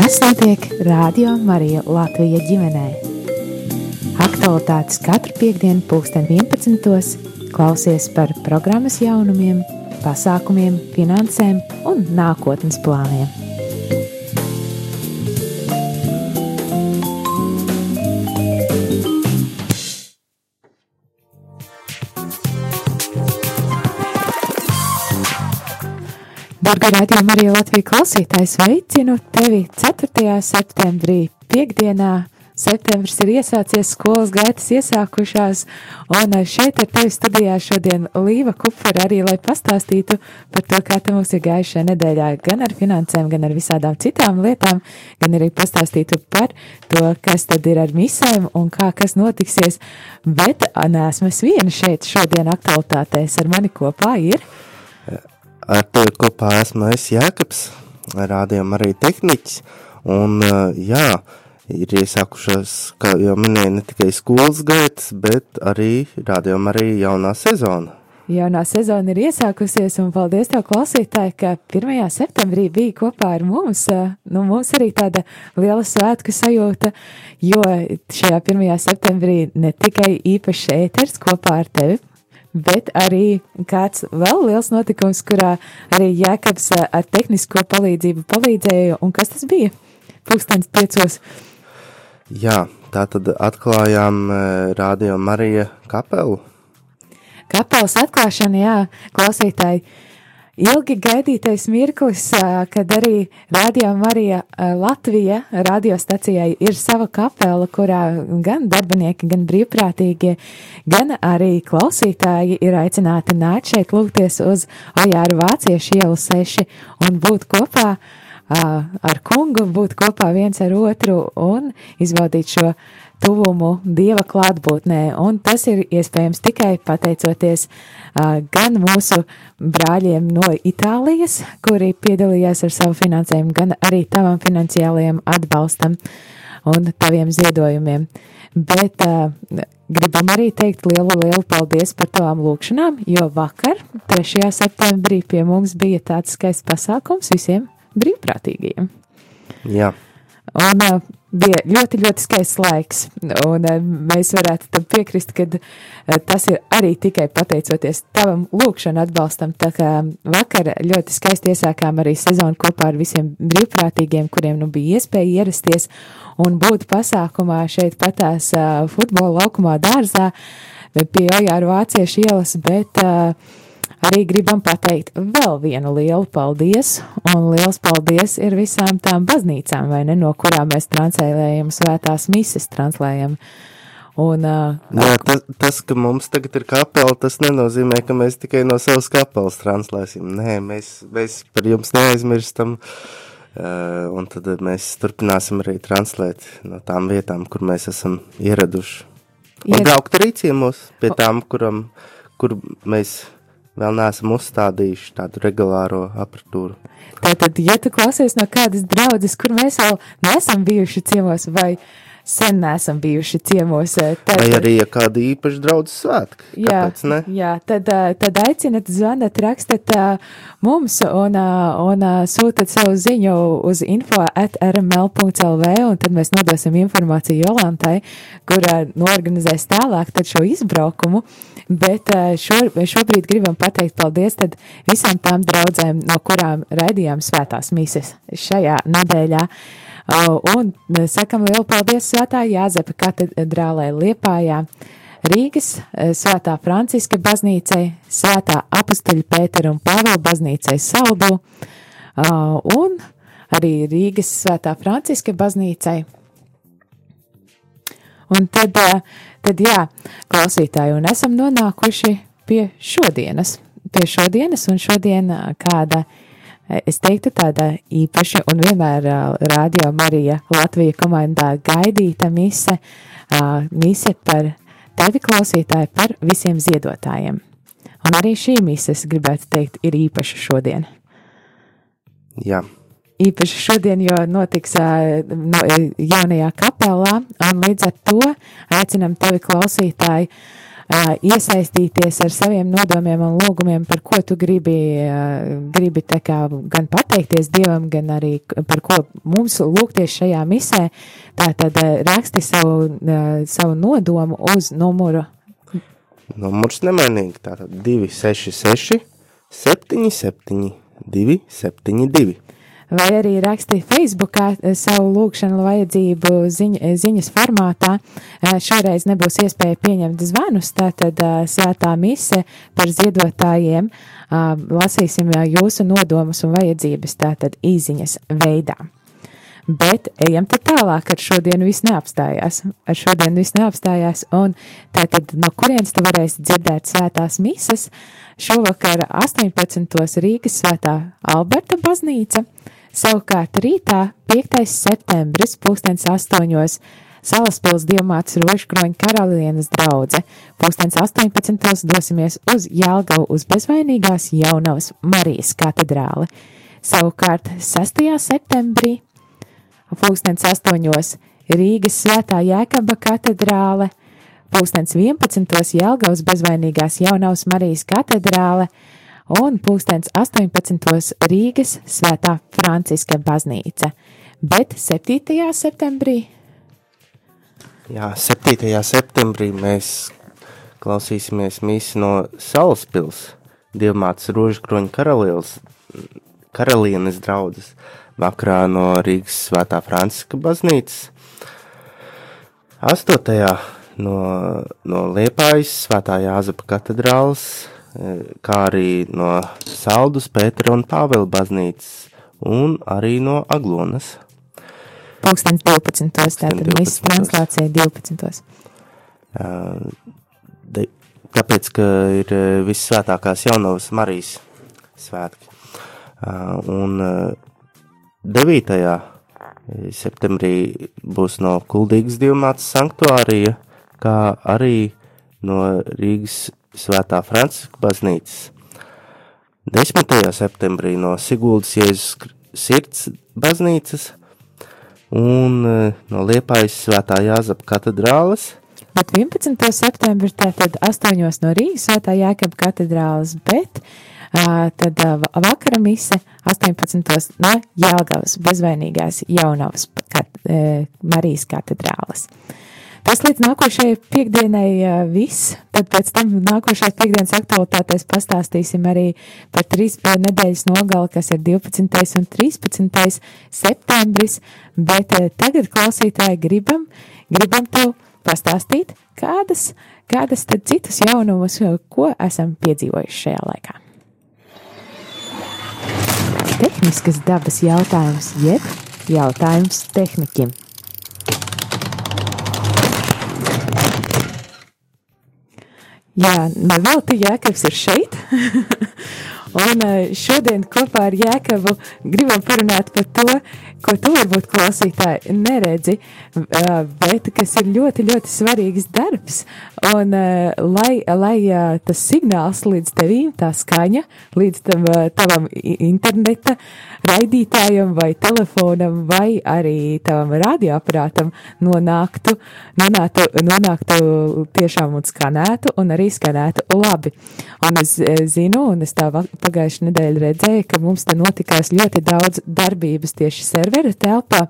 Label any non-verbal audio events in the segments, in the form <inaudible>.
Kas notiek Rādio Marija Latvija ģimenē? Aktualitātes katru piekdienu, pulksten 11. klausies par programmas jaunumiem, pasākumiem, finansēm un nākotnes plāniem. Dargā raidījuma arī Latvijas klausītājs veicinu tevi 4. septembrī, piekdienā. Septembris ir iesācies, skolas gaitas iesākušās, un šeit ar tevi studijā šodien Līva Kupfera arī, lai pastāstītu par to, kā te mums ir gājušajā nedēļā, gan ar finansēm, gan ar visādām citām lietām, gan arī pastāstītu par to, kas tad ir ar misēm un kā kas notiksies, bet nesmu es viena šeit šodien aktualitātēs, ar mani kopā ir Ar tevi kopā esmu es Jēkabs, rādījām arī tehniķis, un jā, ir iesākušās, kā jau minēju, ne tikai skolas gaitas, bet arī rādījām arī jaunā sezona. Jaunā sezona ir iesākusies, un paldies tev, klausītāji, ka 1. septembrī bija kopā ar mums. Nu, mums arī tāda liela svētku sajūta, jo šajā 1. septembrī ne tikai īpašs ēters kopā ar tevi, bet arī kāds vēl liels notikums, kurā arī Jēkabs eh, ar tehnisko palīdzību palīdzēja, un kas tas bija? Pūkstens piecos. Jā, tā tad atklājām eh, Rādio Marija kapelu. Kapelas atklāšana, jā, klausītāji, ilgi gaidītais mirklis, kad arī Radio Marija Latvija radiostacijai ir sava kapela, kurā gan darbinieki, gan brīvprātīgie, gan arī klausītāji ir aicināti nākt šeit lūgties uz Ojāru Vāciešu ielu seši un būt kopā ar kungu, būt kopā viens ar otru un izbaudīt šo tuvumu Dieva klātbūtnē, un tas ir iespējams tikai pateicoties uh, gan mūsu brāļiem no Itālijas, kuri piedalījās ar savu finansējumu, gan arī tavam finansiālajiem atbalstam un taviem ziedojumiem. Bet uh, gribam arī teikt lielu, lielu paldies par tavām lūkšanām, jo vakar, 3. septembrī, pie mums bija tāds skaists pasākums visiem brīvprātīgajiem. Jā. Un uh, bija ļoti, ļoti skaists laiks, un uh, mēs varētu tam piekrist, ka uh, tas ir arī tikai pateicoties tavam lūkšanu atbalstam, tā kā vakar ļoti skaisti iesākām arī sezonu kopā ar visiem brīvprātīgiem, kuriem nu bija iespēja ierasties un būt pasākumā šeit patās futbola laukumā dārzā pie Ojāru Vāciešu ielas, bet uh, arī gribam pateikt vēl vienu lielu paldies, un liels paldies ir visām tām baznīcām, vai ne, no kurām mēs translējam svētās mises, translējam. Un, uh, Jā, tas, tas, ka mums tagad ir kapela, tas nenozīmē, ka mēs tikai no savas kapelas translēsim. Nē, mēs, mēs par jums neaizmirstam, uh, un tad mēs turpināsim arī translēt no tām vietām, kur mēs esam ieraduši. Un Ied... braukt arī ciemos pie tām, kuram, kur mēs vēl neesam uzstādījuši tādu regulāro apatūru. Tātad, ja tu klausies no kādas draudzes, kur mēs vēl neesam bijuši ciemos, vai sen neesam bijuši ciemos, eh, tad, vai arī ja kāda īpaša draudzes svētki. Jā, ne? jā tad, eh, tad aicinat, zvanat, rakstat eh, mums un, un sūtat savu ziņu uz info at rml.lv, un tad mēs nodosim informāciju Jolantai, kura norganizēs tālāk šo izbraukumu. Bet šo, šobrīd gribam pateikt paldies visām tām draudzēm, no kurām raidījām svētās mises šajā nedēļā. Un sakam lielu paldies Svētā Jāzepa katedrālē Liepājā, Rīgas eh, Svētā Franciska baznīcai, Svētā apustuļa Pētera un Pāvela baznīcai Saldu un arī Rīgas Svētā Franciska baznīcai. Un tad Tad jā, klausītāji, un esam nonākuši pie šodienas, pie šodienas, un šodien kāda, es teiktu, tāda īpaša un vienmēr rādio Marija Latvija komandā gaidīta mise, mise par tevi klausītāji, par visiem ziedotājiem. Un arī šī mise, es gribētu teikt, ir īpaša šodien. Jā, īpaši šodien, jo notiks no, jaunajā kapelā, un līdz ar to aicinam tevi klausītāji uh, iesaistīties ar saviem nodomiem un lūgumiem, par ko tu gribi, gribi tā kā gan pateikties Dievam, gan arī par ko mums lūgties šajā misē, tā tad uh, raksti savu, savu nodomu uz numuru. Numurs nemainīgi, tātad 266 77 272 vai arī raksti Facebookā eh, savu lūgšanu vajadzību ziņ, eh, ziņas formātā. Eh, šoreiz nebūs iespēja pieņemt zvanus, tātad svētā mise par ziedotājiem. Lasīsim jūsu nodomus un vajadzības tātad īziņas veidā. Bet ejam tālāk, ar šodienu viss neapstājās. Ar šodienu viss neapstājās, un tātad no kurienes tu varēsi dzirdēt svētās mises? Šovakar 18. Rīgas svētā Alberta baznīca, Savukārt rītā 5. septembris, pulkstens 8. Salaspils diamāts rožkroņa karalienes draudze. Pūkstens 18. dosimies uz Jelgavu uz bezvainīgās jaunavas Marijas katedrāli. Savukārt 6. septembrī, pūkstens 8. Rīgas svētā Jēkaba katedrāle, pūkstens 11. Jelgavas bezvainīgās jaunavas Marijas katedrāle, un pulkstens 18. Rīgas svētā Franciska baznīca, bet 7. septembrī. Jā, 7. septembrī mēs klausīsimies mīsi no Salaspils, Dievmātes Rožkroņa karalienes, karalienes draudzes, vakarā no Rīgas svētā Franciska baznīcas. 8. no, no Liepājas svētā Jāzapa katedrāls kā arī no Saldus, Pētera un Pāvela baznīcas, un arī no Aglonas. Pūkstens 12. tātad misas translācija 12. Uh, de, tāpēc, ka ir vissvētākās jaunavas Marijas svētki. Uh, un uh, 9. septembrī būs no Kuldīgas divmātas sanktuārija, kā arī no Rīgas Svētā Franciska baznīcas. 10. septembrī no Siguldas Jēzus sirds baznīcas un e, no Liepājas Svētā Jāzapa katedrāles. Bet 11. septembrī tātad 8. no Rīgas Svētā Jākaba katedrāles, bet tad vakara mise 18. no Jālgavas bezvainīgās jaunavas kat, uh, Marijas katedrāles. Tas līdz nākošajai piekdienai viss. Tad pēc tam nākošās piekdienas aktualitātēs pastāstīsim arī par trīs nedēļas nogali, kas ir 12. un 13. septembris. Bet tagad klausītāji gribam, gribam tev pastāstīt, kādas, kādas tad citas jaunumus, ko esam piedzīvojuši šajā laikā. Tehniskas dabas jautājums, jeb jautājums tehnikiem. Jā, nevelti Jēkabs ir šeit. <laughs> Un šodien kopā ar Jēkabu gribam parunāt par to, ko tu varbūt klausītāji neredzi, bet kas ir ļoti, ļoti svarīgs darbs. Un lai, lai tas signāls līdz tevīm, tā skaņa, līdz tam tavam interneta raidītājam vai telefonam vai arī tavam radioaparātam nonāktu, nonāktu, nonāktu tiešām un skanētu un arī skanētu labi. Un es zinu, un es tā pagājušajā nedēļā redzēju, ka mums te notikās ļoti daudz darbības tieši servera telpā.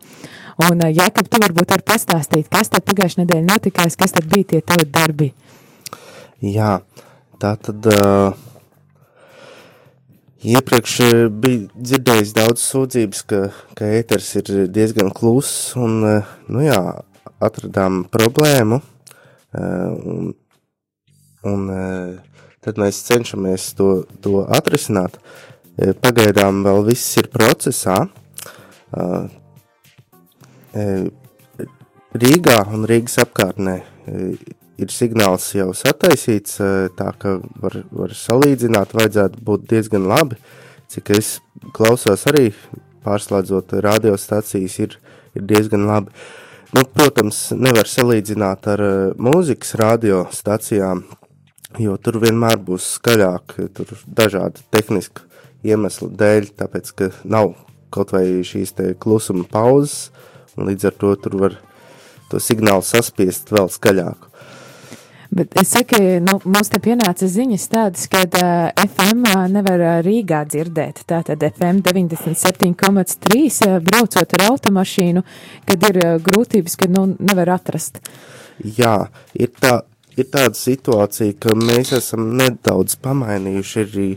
Un, Jākab, tu varbūt var pastāstīt, kas tad pagājušajā nedēļā notikās, kas tad bija tie tavi darbi? Jā, tā tad uh, iepriekš bija dzirdējis daudz sūdzības, ka, ka ēters ir diezgan kluss un, nu jā, atradām problēmu un, un tad mēs cenšamies to, to atrisināt. E, pagaidām vēl viss ir procesā. E, Rīgā un Rīgas apkārtnē e, ir signāls jau sataisīts, tā ka var, var salīdzināt, vajadzētu būt diezgan labi. Cik es klausos arī pārslēdzot radiostacijas, ir, ir diezgan labi. Nu, protams, nevar salīdzināt ar mūzikas radiostacijām, jo tur vienmēr būs skaļāk, tur dažādi tehniski iemesli dēļ, tāpēc, ka nav kaut vai šīs te klusuma pauzes, un līdz ar to tur var to signālu saspiest vēl skaļāk. Bet es saku, nu, mums te pienāca ziņas tādas, ka uh, FM nevar Rīgā dzirdēt. Tātad FM 97,3 braucot ar automašīnu, kad ir uh, grūtības, kad nu, nevar atrast. Jā, ir, tā, ir tāda situācija, ka mēs esam nedaudz pamainījuši arī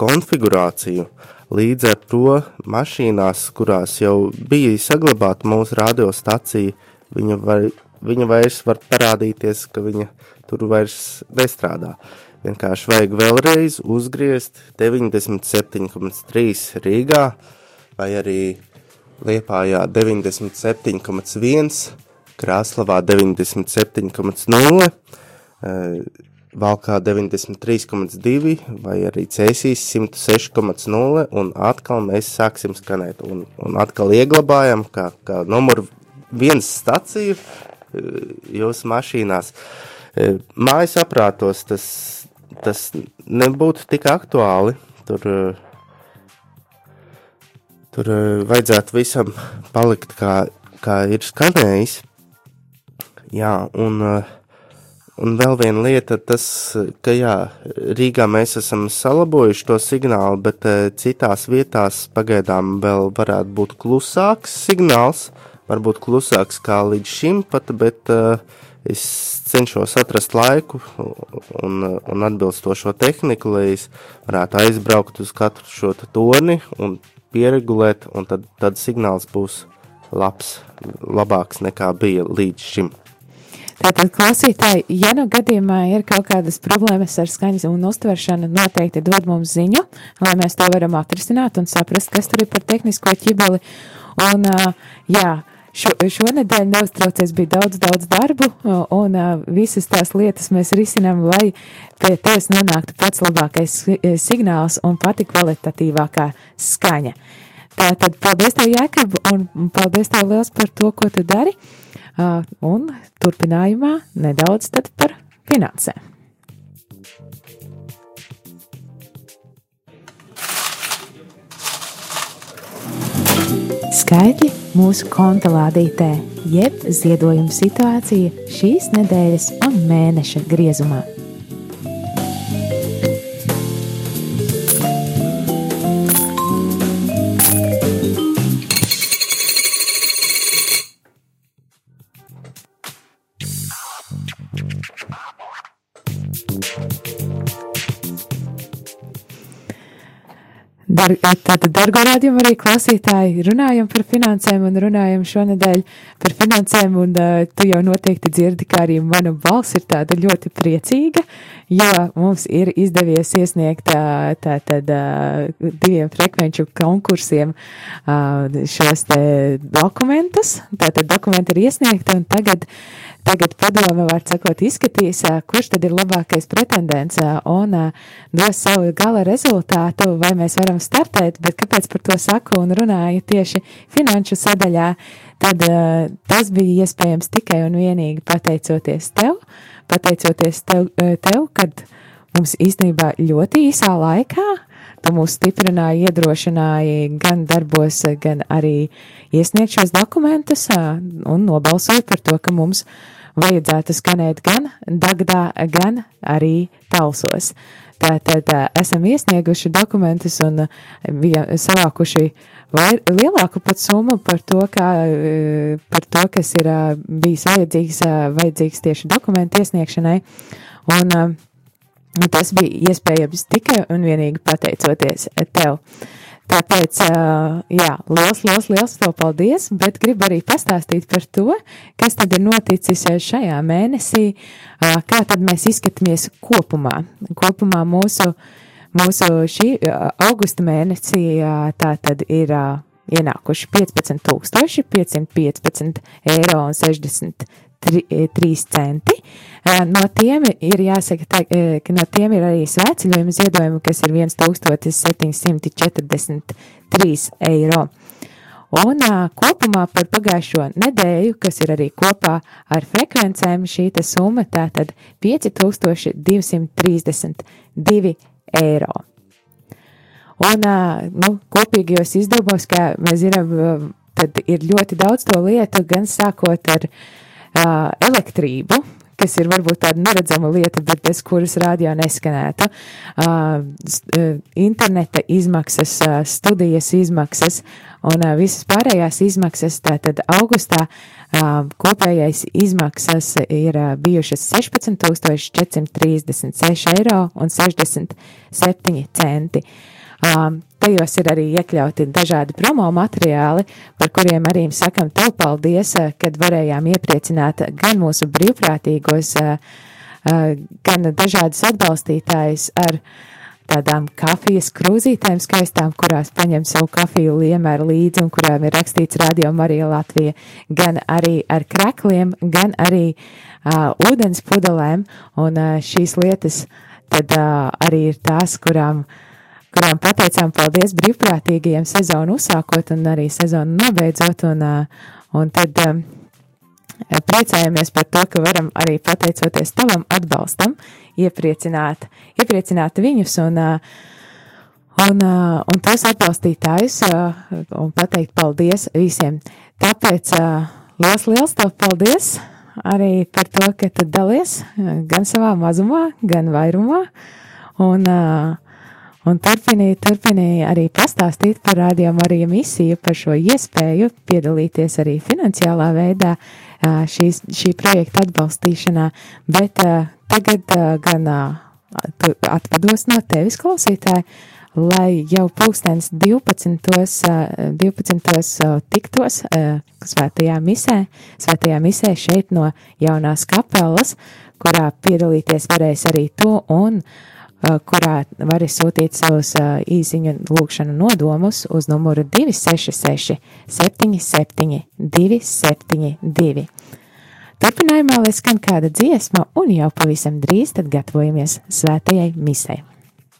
konfigurāciju. Līdz ar to mašīnās, kurās jau bija saglabāta mūsu radiostacija, viņa, var, viņa vairs var parādīties, ka viņa tur vairs nestrādā. Vienkārši vajag vēlreiz uzgriezt 97,3 Rīgā vai arī Liepājā 97,1, Krāslavā 97,0, Valkā 93,2 vai arī Cēsīs 106,0 un atkal mēs sāksim skanēt un, un atkal ieglabājam kā, kā numuru viens staciju jūsu mašīnās. Mājas aprātos tas, tas nebūtu tik aktuāli, tur, tur vajadzētu visam palikt kā, kā ir skanējis. Jā, un uh, Un vēl viena lieta, tas, ka jā, Rīgā mēs esam salabojuši to signālu, bet uh, citās vietās pagaidām vēl varētu būt klusāks signāls, varbūt klusāks kā līdz šim pat, bet uh, es cenšos atrast laiku un, un atbilstošo tehniku, lai es varētu aizbraukt uz katru šo toni un pieregulēt, un tad, tad signāls būs labs, labāks nekā bija līdz šim. Tātad, klausītāji, ja nu gadījumā ir kaut kādas problēmas ar skaņas un uztveršanu, noteikti dod mums ziņu, lai mēs to varam atrisināt un saprast, kas tur ir par tehnisko ķibeli. Un, jā, šo, šonedēļ neuztraucies bija daudz, daudz darbu, un visas tās lietas mēs risinām, lai pie tevis nonāktu pats labākais signāls un pati kvalitatīvākā skaņa. Tātad, paldies tev, Jēkab, un paldies tev liels par to, ko tu dari. Un turpinājumā nedaudz par finansēm. Skaitļi mūsu konta lādītē, jeb ziedojuma situācija šīs nedēļas un mēneša griezumā. Dar, tātad, dargo rādījumu arī klausītāji, runājam par finansēm un runājam šonadēļ par finansēm, un uh, tu jau noteikti dzirdi, ka arī mana balss ir tāda ļoti priecīga, jo mums ir izdevies iesniegt uh, tātad uh, diviem frekvenču konkursiem uh, šos te dokumentus, tātad dokumenti ir iesniegti, un tagad Tagad padome, var sakot, izskatīs, kurš tad ir labākais pretendents un dos savu gala rezultātu, vai mēs varam startēt, bet kāpēc par to saku un runāju tieši finanšu sadaļā, tad tas bija iespējams tikai un vienīgi pateicoties tev, pateicoties tev, tev kad mums īstenībā ļoti īsā laikā tu mūs stiprināji, iedrošināji gan darbos, gan arī iesniegt šos dokumentus un nobalsoja par to, ka mums vajadzētu skanēt gan Dagdā, gan arī Talsos. Tātad esam iesnieguši dokumentus un bija savākuši vai lielāku pat summu par to, kā, par to, kas ir bijis vajadzīgs, vajadzīgs tieši dokumentu iesniegšanai. Un tas bija iespējams tikai un vienīgi pateicoties tev. Tāpēc, jā, liels, liels, liels tev paldies, bet gribu arī pastāstīt par to, kas tad ir noticis šajā mēnesī, kā tad mēs izskatāmies kopumā. Kopumā mūsu, mūsu šī augusta mēnesī tā tad ir ienākuši 15 515 eiro un 60 3 centi. No tiem ir jāsaka, tā, ka no tiem ir arī svētceļojuma ziedojumi, kas ir 1743 eiro. Un kopumā par pagājušo nedēļu, kas ir arī kopā ar frekvencēm, šī summa tātad 5232 eiro. Un, nu, kopīgajos izdevumos, kā mēs zinām, tad ir ļoti daudz to lietu, gan sākot ar elektrību, kas ir varbūt tāda neredzama lieta, bet bez kuras radio neskanētu. Uh, interneta izmaksas, uh, studijas izmaksas un uh, visas pārējās izmaksas. Tātad augustā kopējais izmaksas ir bijušas 16,436 eiro un 67 centi. Um, tajos ir arī iekļauti dažādi promo materiāli, par kuriem arī sakam tev paldies, kad varējām iepriecināt gan mūsu brīvprātīgos, uh, uh, gan dažādus atbalstītājus ar tādām kafijas krūzītēm skaistām, kurās paņem savu kafiju liemēru līdzi un kurām ir rakstīts Radio Marija Latvija, gan arī ar krekliem, gan arī uh, ūdens pudelēm, un uh, šīs lietas tad uh, arī ir tās, kurām uh, kurām pateicām paldies brīvprātīgajiem sezonu uzsākot un arī sezonu nobeidzot, un, un tad priecājamies par to, ka varam arī pateicoties tavam atbalstam iepriecināt, iepriecināt viņus un, un, un tos atbalstītājus un pateikt paldies visiem. Tāpēc liels, liels tev paldies arī par to, ka tu dalies gan savā mazumā, gan vairumā. Un uh, Un turpinīja, turpinīja arī pastāstīt par rādījumu arī misiju, par šo iespēju piedalīties arī finansiālā veidā šīs, šī projekta atbalstīšanā, bet tagad gan atvados no tevis klausītāji, lai jau pulkstens 12. 12. tiktos svētajā misē, svētajā misē šeit no jaunās kapelas, kurā piedalīties varēs arī tu un uh, kurā var sūtīt savus uh, īsiņu lūkšanu nodomus uz numuru 266 77 272. Turpinājumā lai skan kāda dziesma, un jau pavisam drīz tad gatavojamies svētajai misei.